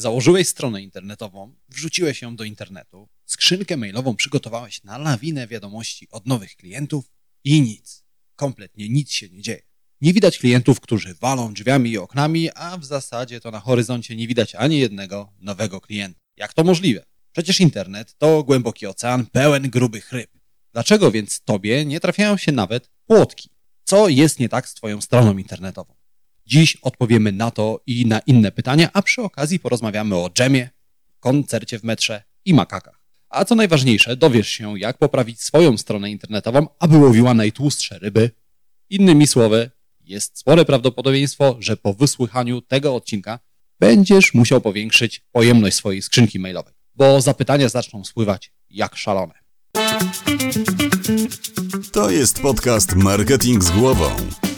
Założyłeś stronę internetową, wrzuciłeś ją do internetu, skrzynkę mailową przygotowałeś na lawinę wiadomości od nowych klientów i nic. Kompletnie nic się nie dzieje. Nie widać klientów, którzy walą drzwiami i oknami, a w zasadzie to na horyzoncie nie widać ani jednego nowego klienta. Jak to możliwe? Przecież internet to głęboki ocean pełen grubych ryb. Dlaczego więc tobie nie trafiają się nawet płotki? Co jest nie tak z twoją stroną internetową? Dziś odpowiemy na to i na inne pytania, a przy okazji porozmawiamy o dżemie, koncercie w metrze i makakach. A co najważniejsze, dowiesz się, jak poprawić swoją stronę internetową, aby łowiła najtłustsze ryby. Innymi słowy, jest spore prawdopodobieństwo, że po wysłuchaniu tego odcinka będziesz musiał powiększyć pojemność swojej skrzynki mailowej, bo zapytania zaczną spływać jak szalone. To jest podcast Marketing z głową.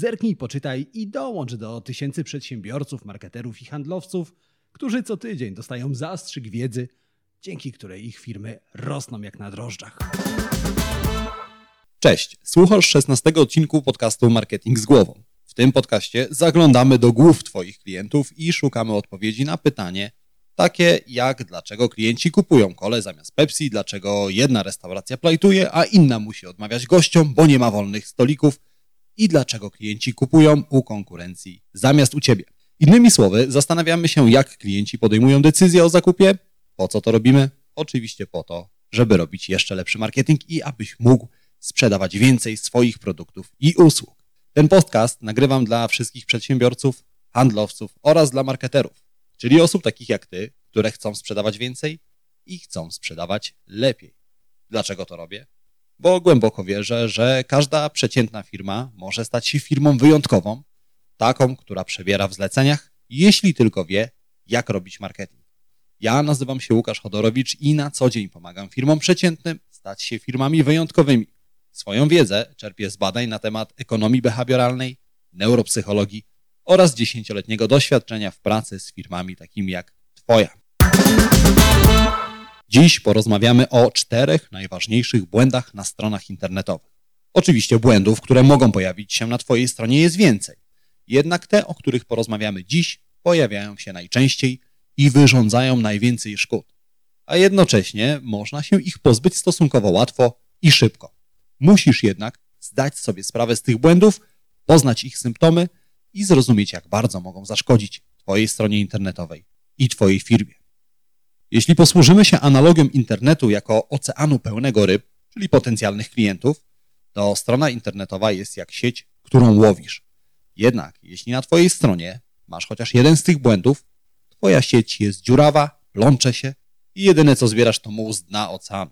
Zerknij, poczytaj i dołącz do tysięcy przedsiębiorców, marketerów i handlowców, którzy co tydzień dostają zastrzyk wiedzy, dzięki której ich firmy rosną jak na drożdżach. Cześć, słuchasz 16 odcinku podcastu Marketing z głową. W tym podcaście zaglądamy do głów Twoich klientów i szukamy odpowiedzi na pytanie, takie jak dlaczego klienci kupują kole zamiast Pepsi, dlaczego jedna restauracja plajtuje, a inna musi odmawiać gościom, bo nie ma wolnych stolików i dlaczego klienci kupują u konkurencji zamiast u Ciebie. Innymi słowy, zastanawiamy się, jak klienci podejmują decyzję o zakupie. Po co to robimy? Oczywiście po to, żeby robić jeszcze lepszy marketing i abyś mógł sprzedawać więcej swoich produktów i usług. Ten podcast nagrywam dla wszystkich przedsiębiorców, handlowców oraz dla marketerów, czyli osób takich jak Ty, które chcą sprzedawać więcej i chcą sprzedawać lepiej. Dlaczego to robię? Bo głęboko wierzę, że każda przeciętna firma może stać się firmą wyjątkową, taką, która przebiera w zleceniach, jeśli tylko wie, jak robić marketing. Ja nazywam się Łukasz Chodorowicz i na co dzień pomagam firmom przeciętnym stać się firmami wyjątkowymi. Swoją wiedzę czerpię z badań na temat ekonomii behawioralnej, neuropsychologii oraz dziesięcioletniego doświadczenia w pracy z firmami takimi jak Twoja. Dziś porozmawiamy o czterech najważniejszych błędach na stronach internetowych. Oczywiście błędów, które mogą pojawić się na Twojej stronie jest więcej. Jednak te, o których porozmawiamy dziś, pojawiają się najczęściej i wyrządzają najwięcej szkód. A jednocześnie można się ich pozbyć stosunkowo łatwo i szybko. Musisz jednak zdać sobie sprawę z tych błędów, poznać ich symptomy i zrozumieć, jak bardzo mogą zaszkodzić Twojej stronie internetowej i Twojej firmie. Jeśli posłużymy się analogią internetu jako oceanu pełnego ryb, czyli potencjalnych klientów, to strona internetowa jest jak sieć, którą łowisz. Jednak jeśli na Twojej stronie masz chociaż jeden z tych błędów, Twoja sieć jest dziurawa, plącze się i jedyne co zbierasz to muł z dna oceanu.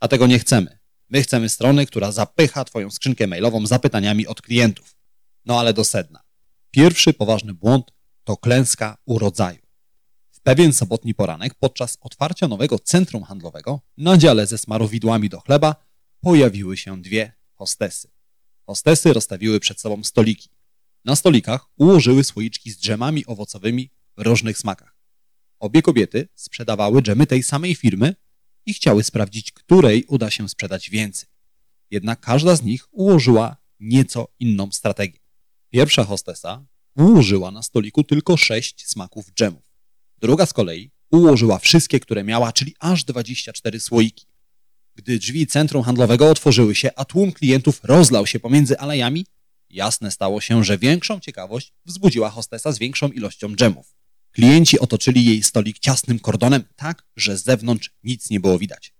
A tego nie chcemy. My chcemy strony, która zapycha Twoją skrzynkę mailową zapytaniami od klientów. No ale do sedna. Pierwszy poważny błąd to klęska urodzaju. Pewien sobotni poranek podczas otwarcia nowego centrum handlowego na dziale ze smarowidłami do chleba pojawiły się dwie hostesy. Hostesy rozstawiły przed sobą stoliki. Na stolikach ułożyły słoiczki z dżemami owocowymi w różnych smakach. Obie kobiety sprzedawały dżemy tej samej firmy i chciały sprawdzić, której uda się sprzedać więcej. Jednak każda z nich ułożyła nieco inną strategię. Pierwsza hostesa ułożyła na stoliku tylko sześć smaków dżemów. Druga z kolei ułożyła wszystkie, które miała, czyli aż 24 słoiki. Gdy drzwi centrum handlowego otworzyły się, a tłum klientów rozlał się pomiędzy alejami, jasne stało się, że większą ciekawość wzbudziła hostesa z większą ilością dżemów. Klienci otoczyli jej stolik ciasnym kordonem, tak, że z zewnątrz nic nie było widać.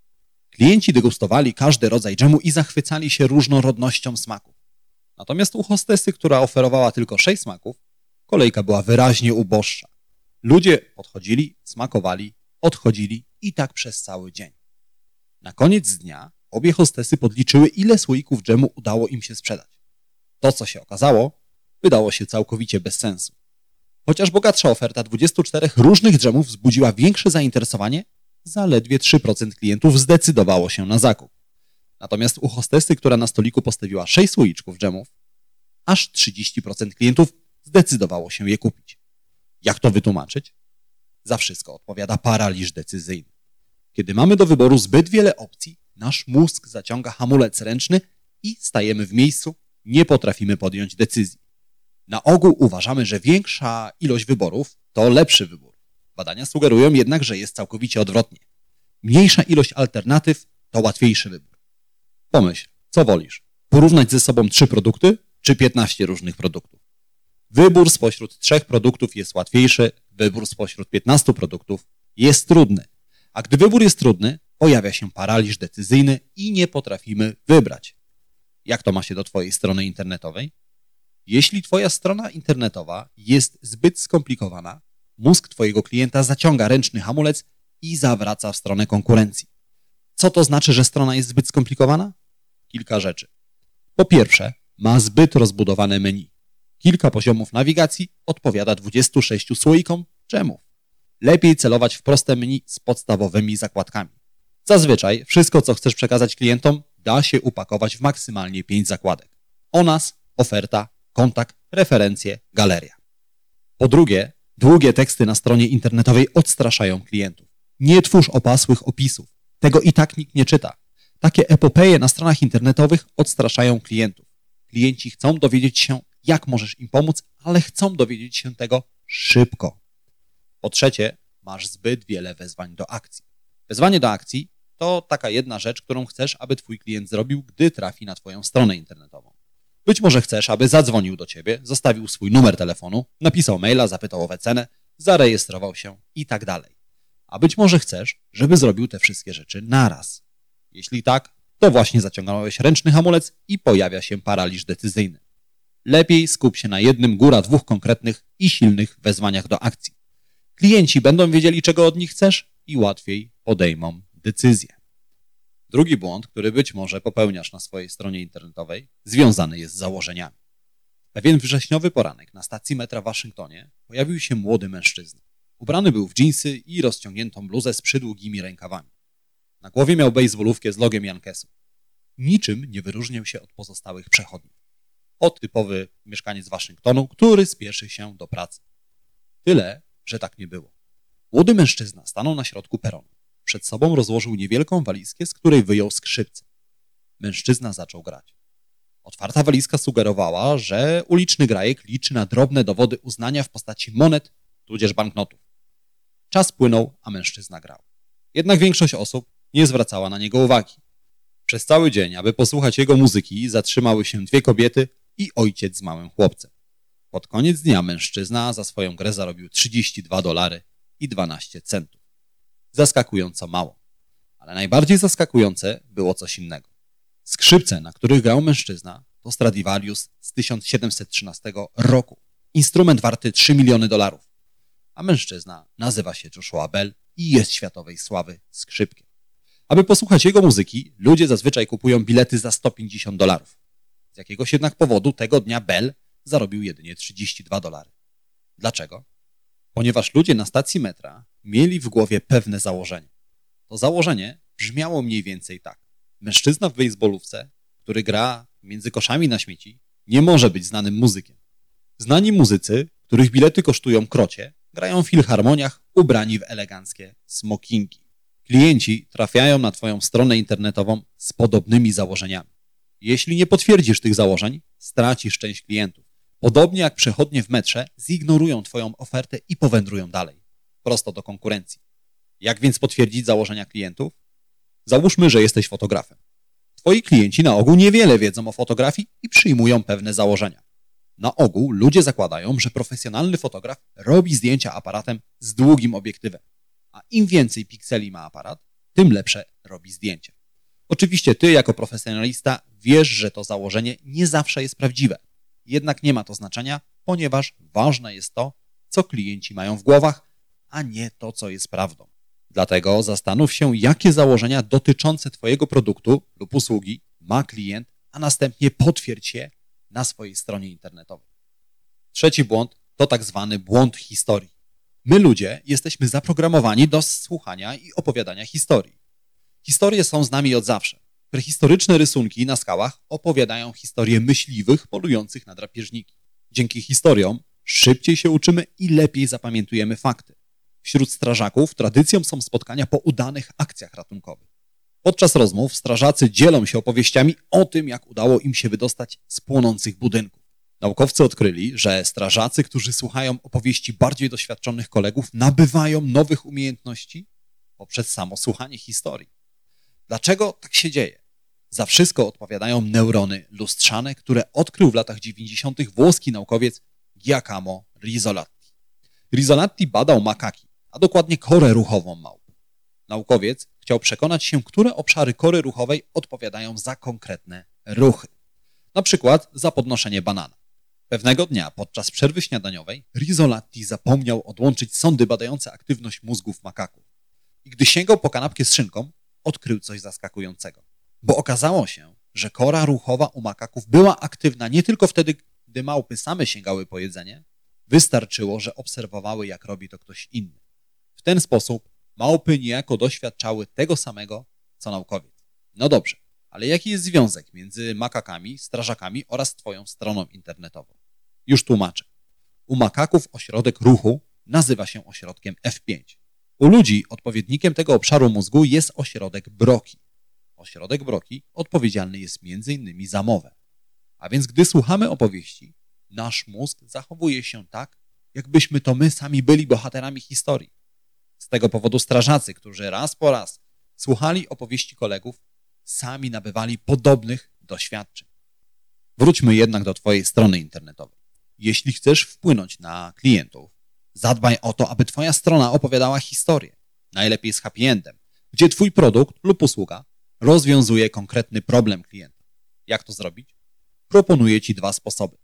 Klienci degustowali każdy rodzaj dżemu i zachwycali się różnorodnością smaków. Natomiast u hostesy, która oferowała tylko sześć smaków, kolejka była wyraźnie uboższa. Ludzie podchodzili, smakowali, odchodzili i tak przez cały dzień. Na koniec dnia obie hostesy podliczyły, ile słoików dżemu udało im się sprzedać. To, co się okazało, wydało się całkowicie bez sensu. Chociaż bogatsza oferta 24 różnych dżemów wzbudziła większe zainteresowanie, zaledwie 3% klientów zdecydowało się na zakup. Natomiast u hostessy, która na stoliku postawiła 6 słoiczków dżemów, aż 30% klientów zdecydowało się je kupić. Jak to wytłumaczyć? Za wszystko odpowiada paraliż decyzyjny. Kiedy mamy do wyboru zbyt wiele opcji, nasz mózg zaciąga hamulec ręczny i stajemy w miejscu, nie potrafimy podjąć decyzji. Na ogół uważamy, że większa ilość wyborów to lepszy wybór. Badania sugerują jednak, że jest całkowicie odwrotnie. Mniejsza ilość alternatyw to łatwiejszy wybór. Pomyśl, co wolisz? Porównać ze sobą trzy produkty czy 15 różnych produktów? Wybór spośród trzech produktów jest łatwiejszy, wybór spośród 15 produktów jest trudny. A gdy wybór jest trudny, pojawia się paraliż decyzyjny i nie potrafimy wybrać. Jak to ma się do Twojej strony internetowej? Jeśli Twoja strona internetowa jest zbyt skomplikowana, mózg Twojego klienta zaciąga ręczny hamulec i zawraca w stronę konkurencji. Co to znaczy, że strona jest zbyt skomplikowana? Kilka rzeczy. Po pierwsze, ma zbyt rozbudowane menu. Kilka poziomów nawigacji odpowiada 26 słoikom dżemów. Lepiej celować w proste menu z podstawowymi zakładkami. Zazwyczaj wszystko, co chcesz przekazać klientom, da się upakować w maksymalnie 5 zakładek. O nas, oferta, kontakt, referencje, galeria. Po drugie, długie teksty na stronie internetowej odstraszają klientów. Nie twórz opasłych opisów. Tego i tak nikt nie czyta. Takie epopeje na stronach internetowych odstraszają klientów. Klienci chcą dowiedzieć się, jak możesz im pomóc, ale chcą dowiedzieć się tego szybko. Po trzecie, masz zbyt wiele wezwań do akcji. Wezwanie do akcji to taka jedna rzecz, którą chcesz, aby twój klient zrobił, gdy trafi na twoją stronę internetową. Być może chcesz, aby zadzwonił do ciebie, zostawił swój numer telefonu, napisał maila, zapytał o wycenę, zarejestrował się i tak dalej. A być może chcesz, żeby zrobił te wszystkie rzeczy naraz. Jeśli tak, to właśnie zaciągnąłeś ręczny hamulec i pojawia się paraliż decyzyjny. Lepiej skup się na jednym, góra dwóch konkretnych i silnych wezwaniach do akcji. Klienci będą wiedzieli, czego od nich chcesz i łatwiej podejmą decyzję. Drugi błąd, który być może popełniasz na swojej stronie internetowej, związany jest z założeniami. Pewien wrześniowy poranek na stacji metra w Waszyngtonie pojawił się młody mężczyzna. Ubrany był w dżinsy i rozciągniętą bluzę z przydługimi rękawami. Na głowie miał bejsbolówkę z logiem Jankesu. Niczym nie wyróżniał się od pozostałych przechodniów. O typowy mieszkaniec Waszyngtonu, który spieszy się do pracy. Tyle, że tak nie było. Młody mężczyzna stanął na środku peronu. Przed sobą rozłożył niewielką walizkę, z której wyjął skrzypce. Mężczyzna zaczął grać. Otwarta walizka sugerowała, że uliczny grajek liczy na drobne dowody uznania w postaci monet, tudzież banknotów. Czas płynął, a mężczyzna grał. Jednak większość osób nie zwracała na niego uwagi. Przez cały dzień, aby posłuchać jego muzyki, zatrzymały się dwie kobiety i ojciec z małym chłopcem. Pod koniec dnia mężczyzna za swoją grę zarobił 32 dolary i 12 centów. Zaskakująco mało. Ale najbardziej zaskakujące było coś innego. Skrzypce, na których grał mężczyzna, to Stradivarius z 1713 roku. Instrument warty 3 miliony dolarów. A mężczyzna nazywa się Joshua Bell i jest światowej sławy skrzypkiem. Aby posłuchać jego muzyki, ludzie zazwyczaj kupują bilety za 150 dolarów. Z jakiegoś jednak powodu tego dnia Bell zarobił jedynie 32 dolary. Dlaczego? Ponieważ ludzie na stacji metra mieli w głowie pewne założenie. To założenie brzmiało mniej więcej tak. Mężczyzna w bejsbolówce, który gra między koszami na śmieci, nie może być znanym muzykiem. Znani muzycy, których bilety kosztują krocie, grają w filharmoniach ubrani w eleganckie smokingi. Klienci trafiają na Twoją stronę internetową z podobnymi założeniami. Jeśli nie potwierdzisz tych założeń, stracisz część klientów. Podobnie jak przechodnie w metrze, zignorują Twoją ofertę i powędrują dalej, prosto do konkurencji. Jak więc potwierdzić założenia klientów? Załóżmy, że jesteś fotografem. Twoi klienci na ogół niewiele wiedzą o fotografii i przyjmują pewne założenia. Na ogół ludzie zakładają, że profesjonalny fotograf robi zdjęcia aparatem z długim obiektywem, a im więcej pikseli ma aparat, tym lepsze robi zdjęcia. Oczywiście ty, jako profesjonalista, wiesz, że to założenie nie zawsze jest prawdziwe. Jednak nie ma to znaczenia, ponieważ ważne jest to, co klienci mają w głowach, a nie to, co jest prawdą. Dlatego zastanów się, jakie założenia dotyczące Twojego produktu lub usługi ma klient, a następnie potwierdź je na swojej stronie internetowej. Trzeci błąd to tak zwany błąd historii. My ludzie jesteśmy zaprogramowani do słuchania i opowiadania historii. Historie są z nami od zawsze. Prehistoryczne rysunki na skałach opowiadają historie myśliwych polujących na drapieżniki. Dzięki historiom szybciej się uczymy i lepiej zapamiętujemy fakty. Wśród strażaków tradycją są spotkania po udanych akcjach ratunkowych. Podczas rozmów strażacy dzielą się opowieściami o tym, jak udało im się wydostać z płonących budynków. Naukowcy odkryli, że strażacy, którzy słuchają opowieści bardziej doświadczonych kolegów, nabywają nowych umiejętności poprzez samo słuchanie historii. Dlaczego tak się dzieje? Za wszystko odpowiadają neurony lustrzane, które odkrył w latach 90. włoski naukowiec Giacomo Rizzolatti. Rizzolatti badał makaki, a dokładnie korę ruchową małp. Naukowiec chciał przekonać się, które obszary kory ruchowej odpowiadają za konkretne ruchy. Na przykład za podnoszenie banana. Pewnego dnia podczas przerwy śniadaniowej Rizzolatti zapomniał odłączyć sondy badające aktywność mózgów makaków. I gdy sięgał po kanapkę z szynką, odkrył coś zaskakującego. Bo okazało się, że kora ruchowa u makaków była aktywna nie tylko wtedy, gdy małpy same sięgały po jedzenie, wystarczyło, że obserwowały, jak robi to ktoś inny. W ten sposób małpy niejako doświadczały tego samego, co naukowiec. No dobrze, ale jaki jest związek między makakami, strażakami oraz Twoją stroną internetową? Już tłumaczę. U makaków ośrodek ruchu nazywa się ośrodkiem F5. U ludzi odpowiednikiem tego obszaru mózgu jest ośrodek Broki. Ośrodek Broki odpowiedzialny jest m.in. za mowę. A więc gdy słuchamy opowieści, nasz mózg zachowuje się tak, jakbyśmy to my sami byli bohaterami historii. Z tego powodu strażacy, którzy raz po raz słuchali opowieści kolegów, sami nabywali podobnych doświadczeń. Wróćmy jednak do Twojej strony internetowej. Jeśli chcesz wpłynąć na klientów, zadbaj o to, aby Twoja strona opowiadała historię, najlepiej z happy endem, gdzie Twój produkt lub usługa rozwiązuje konkretny problem klienta. Jak to zrobić? Proponuję Ci dwa sposoby.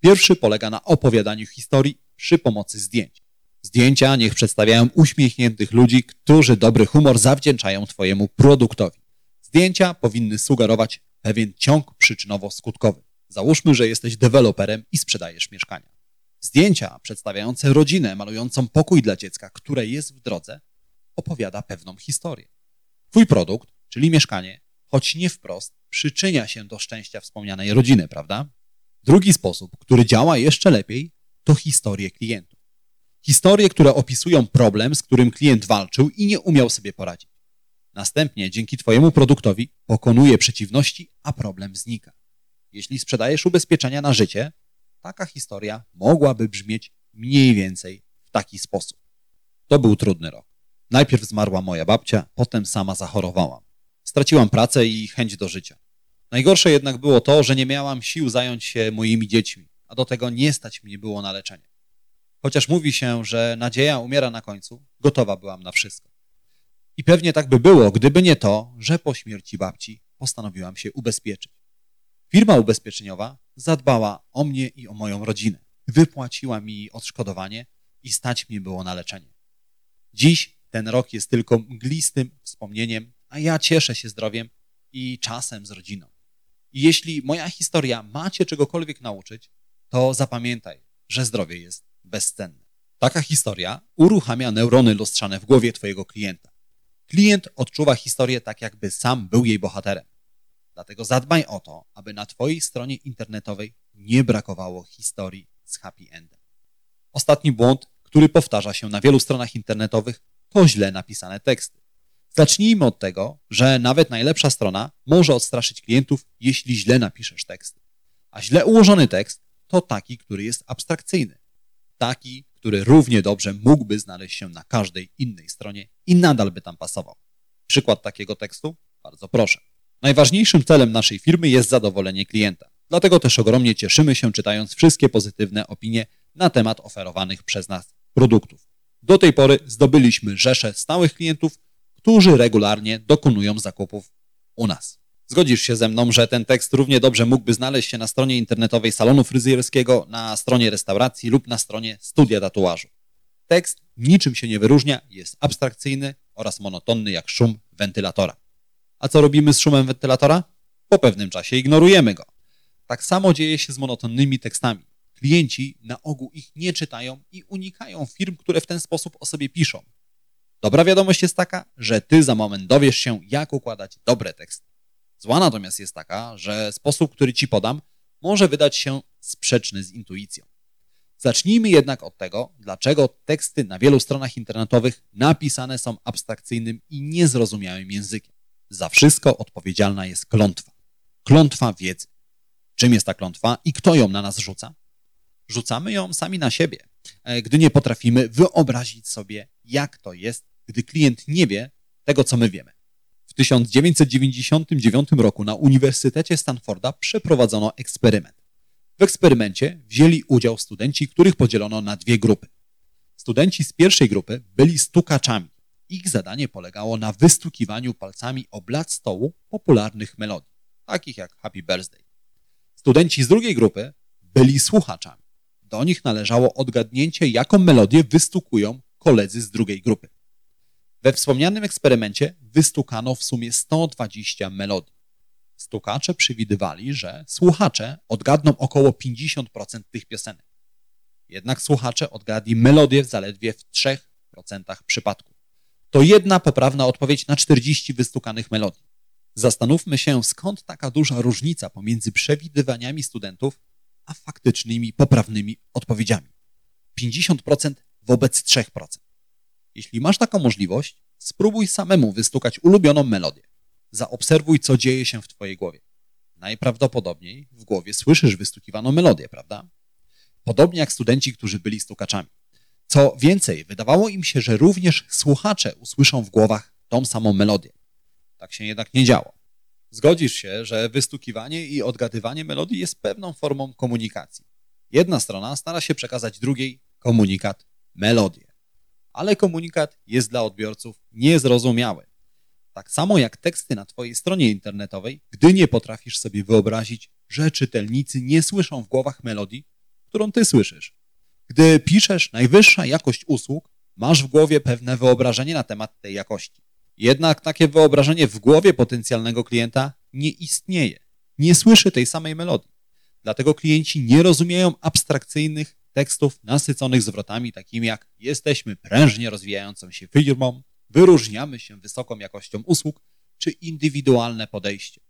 Pierwszy polega na opowiadaniu historii przy pomocy zdjęć. Zdjęcia niech przedstawiają uśmiechniętych ludzi, którzy dobry humor zawdzięczają Twojemu produktowi. Zdjęcia powinny sugerować pewien ciąg przyczynowo-skutkowy. Załóżmy, że jesteś deweloperem i sprzedajesz mieszkania. Zdjęcia przedstawiające rodzinę malującą pokój dla dziecka, które jest w drodze, opowiada pewną historię. Twój produkt, czyli mieszkanie, choć nie wprost, przyczynia się do szczęścia wspomnianej rodziny, prawda? Drugi sposób, który działa jeszcze lepiej, to historie klientów. Historie, które opisują problem, z którym klient walczył i nie umiał sobie poradzić. Następnie dzięki Twojemu produktowi pokonuje przeciwności, a problem znika. Jeśli sprzedajesz ubezpieczenia na życie, taka historia mogłaby brzmieć mniej więcej w taki sposób. To był trudny rok. Najpierw zmarła moja babcia, potem sama zachorowałam. Straciłam pracę i chęć do życia. Najgorsze jednak było to, że nie miałam sił zająć się moimi dziećmi, a do tego nie stać mnie było na leczenie. Chociaż mówi się, że nadzieja umiera na końcu, gotowa byłam na wszystko. I pewnie tak by było, gdyby nie to, że po śmierci babci postanowiłam się ubezpieczyć. Firma ubezpieczeniowa zadbała o mnie i o moją rodzinę. Wypłaciła mi odszkodowanie i stać mnie było na leczenie. Dziś ten rok jest tylko mglistym wspomnieniem, a ja cieszę się zdrowiem i czasem z rodziną. I jeśli moja historia ma cię czegokolwiek nauczyć, to zapamiętaj, że zdrowie jest bezcenne. Taka historia uruchamia neurony lustrzane w głowie twojego klienta. Klient odczuwa historię tak, jakby sam był jej bohaterem. Dlatego zadbaj o to, aby na Twojej stronie internetowej nie brakowało historii z happy endem. Ostatni błąd, który powtarza się na wielu stronach internetowych, to źle napisane teksty. Zacznijmy od tego, że nawet najlepsza strona może odstraszyć klientów, jeśli źle napiszesz teksty. A źle ułożony tekst to taki, który jest abstrakcyjny. Taki, który równie dobrze mógłby znaleźć się na każdej innej stronie i nadal by tam pasował. Przykład takiego tekstu? Bardzo proszę. Najważniejszym celem naszej firmy jest zadowolenie klienta. Dlatego też ogromnie cieszymy się czytając wszystkie pozytywne opinie na temat oferowanych przez nas produktów. Do tej pory zdobyliśmy rzeszę stałych klientów, którzy regularnie dokonują zakupów u nas. Zgodzisz się ze mną, że ten tekst równie dobrze mógłby znaleźć się na stronie internetowej salonu fryzjerskiego, na stronie restauracji lub na stronie studia tatuażu. Tekst niczym się nie wyróżnia, jest abstrakcyjny oraz monotonny jak szum wentylatora. A co robimy z szumem wentylatora? Po pewnym czasie ignorujemy go. Tak samo dzieje się z monotonnymi tekstami. klienci na ogół ich nie czytają i unikają firm, które w ten sposób o sobie piszą. Dobra wiadomość jest taka, że ty za moment dowiesz się, jak układać dobre teksty. Zła natomiast jest taka, że sposób, który ci podam, może wydać się sprzeczny z intuicją. Zacznijmy jednak od tego, dlaczego teksty na wielu stronach internetowych napisane są abstrakcyjnym i niezrozumiałym językiem. Za wszystko odpowiedzialna jest klątwa. Klątwa wiedzy. Czym jest ta klątwa i kto ją na nas rzuca? Rzucamy ją sami na siebie, e, gdy nie potrafimy wyobrazić sobie, jak to jest, gdy klient nie wie tego, co my wiemy. W 1999 roku na Uniwersytecie Stanforda przeprowadzono eksperyment. W eksperymencie wzięli udział studenci, których podzielono na dwie grupy. Studenci z pierwszej grupy byli stukaczami. Ich zadanie polegało na wystukiwaniu palcami o blat stołu popularnych melodii, takich jak Happy Birthday. Studenci z drugiej grupy byli słuchaczami. Do nich należało odgadnięcie, jaką melodię wystukują koledzy z drugiej grupy. We wspomnianym eksperymencie wystukano w sumie 120 melodii. Stukacze przewidywali, że słuchacze odgadną około 50% tych piosenek. Jednak słuchacze odgadli melodię zaledwie w 3% przypadków. To jedna poprawna odpowiedź na 40 wystukanych melodii. Zastanówmy się, skąd taka duża różnica pomiędzy przewidywaniami studentów a faktycznymi, poprawnymi odpowiedziami. 50% wobec 3%. Jeśli masz taką możliwość, spróbuj samemu wystukać ulubioną melodię. Zaobserwuj, co dzieje się w Twojej głowie. Najprawdopodobniej w głowie słyszysz wystukiwaną melodię, prawda? Podobnie jak studenci, którzy byli stukaczami. Co więcej, wydawało im się, że również słuchacze usłyszą w głowach tą samą melodię. Tak się jednak nie działo. Zgodzisz się, że wystukiwanie i odgadywanie melodii jest pewną formą komunikacji. Jedna strona stara się przekazać drugiej komunikat, melodię. Ale komunikat jest dla odbiorców niezrozumiały. Tak samo jak teksty na Twojej stronie internetowej, gdy nie potrafisz sobie wyobrazić, że czytelnicy nie słyszą w głowach melodii, którą Ty słyszysz. Gdy piszesz najwyższa jakość usług, masz w głowie pewne wyobrażenie na temat tej jakości. Jednak takie wyobrażenie w głowie potencjalnego klienta nie istnieje. Nie słyszy tej samej melodii. Dlatego klienci nie rozumieją abstrakcyjnych tekstów nasyconych zwrotami takimi jak jesteśmy prężnie rozwijającą się firmą, wyróżniamy się wysoką jakością usług czy indywidualne podejście.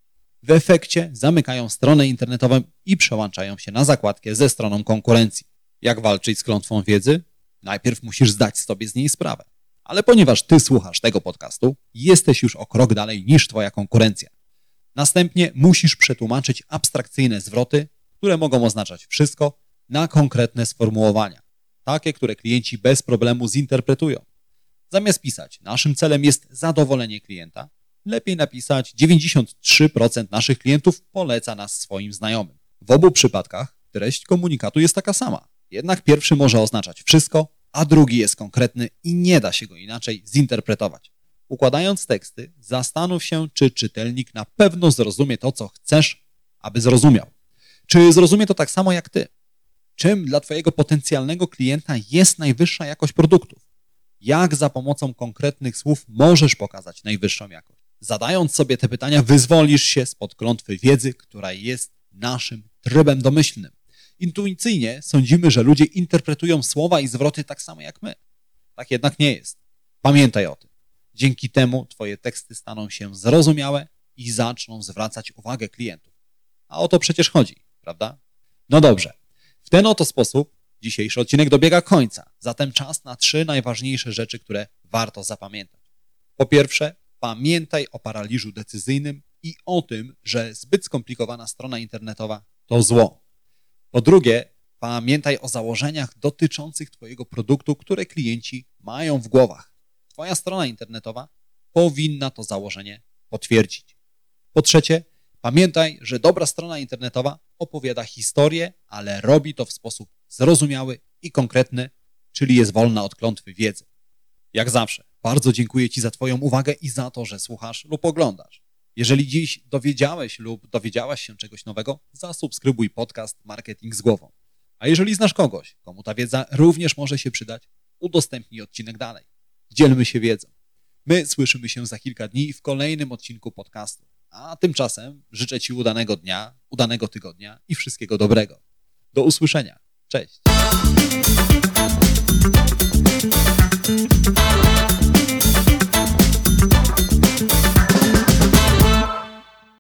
W efekcie zamykają stronę internetową i przełączają się na zakładkę ze stroną konkurencji. Jak walczyć z klątwą wiedzy? Najpierw musisz zdać sobie z niej sprawę. Ale ponieważ ty słuchasz tego podcastu, jesteś już o krok dalej niż twoja konkurencja. Następnie musisz przetłumaczyć abstrakcyjne zwroty, które mogą oznaczać wszystko, na konkretne sformułowania, takie, które klienci bez problemu zinterpretują. Zamiast pisać, naszym celem jest zadowolenie klienta, lepiej napisać 93% naszych klientów poleca nas swoim znajomym. W obu przypadkach treść komunikatu jest taka sama. Jednak pierwszy może oznaczać wszystko, a drugi jest konkretny i nie da się go inaczej zinterpretować. Układając teksty, zastanów się, czy czytelnik na pewno zrozumie to, co chcesz, aby zrozumiał. Czy zrozumie to tak samo jak ty? Czym dla Twojego potencjalnego klienta jest najwyższa jakość produktów? Jak za pomocą konkretnych słów możesz pokazać najwyższą jakość? Zadając sobie te pytania, wyzwolisz się spod klątwy wiedzy, która jest naszym trybem domyślnym. Intuicyjnie sądzimy, że ludzie interpretują słowa i zwroty tak samo jak my. Tak jednak nie jest. Pamiętaj o tym. Dzięki temu Twoje teksty staną się zrozumiałe i zaczną zwracać uwagę klientów. A o to przecież chodzi, prawda? No dobrze. W ten oto sposób dzisiejszy odcinek dobiega końca. Zatem czas na trzy najważniejsze rzeczy, które warto zapamiętać. Po pierwsze, pamiętaj o paraliżu decyzyjnym i o tym, że zbyt skomplikowana strona internetowa to zło. Po drugie, pamiętaj o założeniach dotyczących Twojego produktu, które klienci mają w głowach. Twoja strona internetowa powinna to założenie potwierdzić. Po trzecie, pamiętaj, że dobra strona internetowa opowiada historię, ale robi to w sposób zrozumiały i konkretny, czyli jest wolna od klątwy wiedzy. Jak zawsze, bardzo dziękuję Ci za Twoją uwagę i za to, że słuchasz lub oglądasz. Jeżeli dziś dowiedziałeś lub dowiedziałaś się czegoś nowego, zasubskrybuj podcast Marketing z głową. A jeżeli znasz kogoś, komu ta wiedza również może się przydać, udostępnij odcinek dalej. Dzielmy się wiedzą. My słyszymy się za kilka dni w kolejnym odcinku podcastu. A tymczasem życzę Ci udanego dnia, udanego tygodnia i wszystkiego dobrego. Do usłyszenia. Cześć.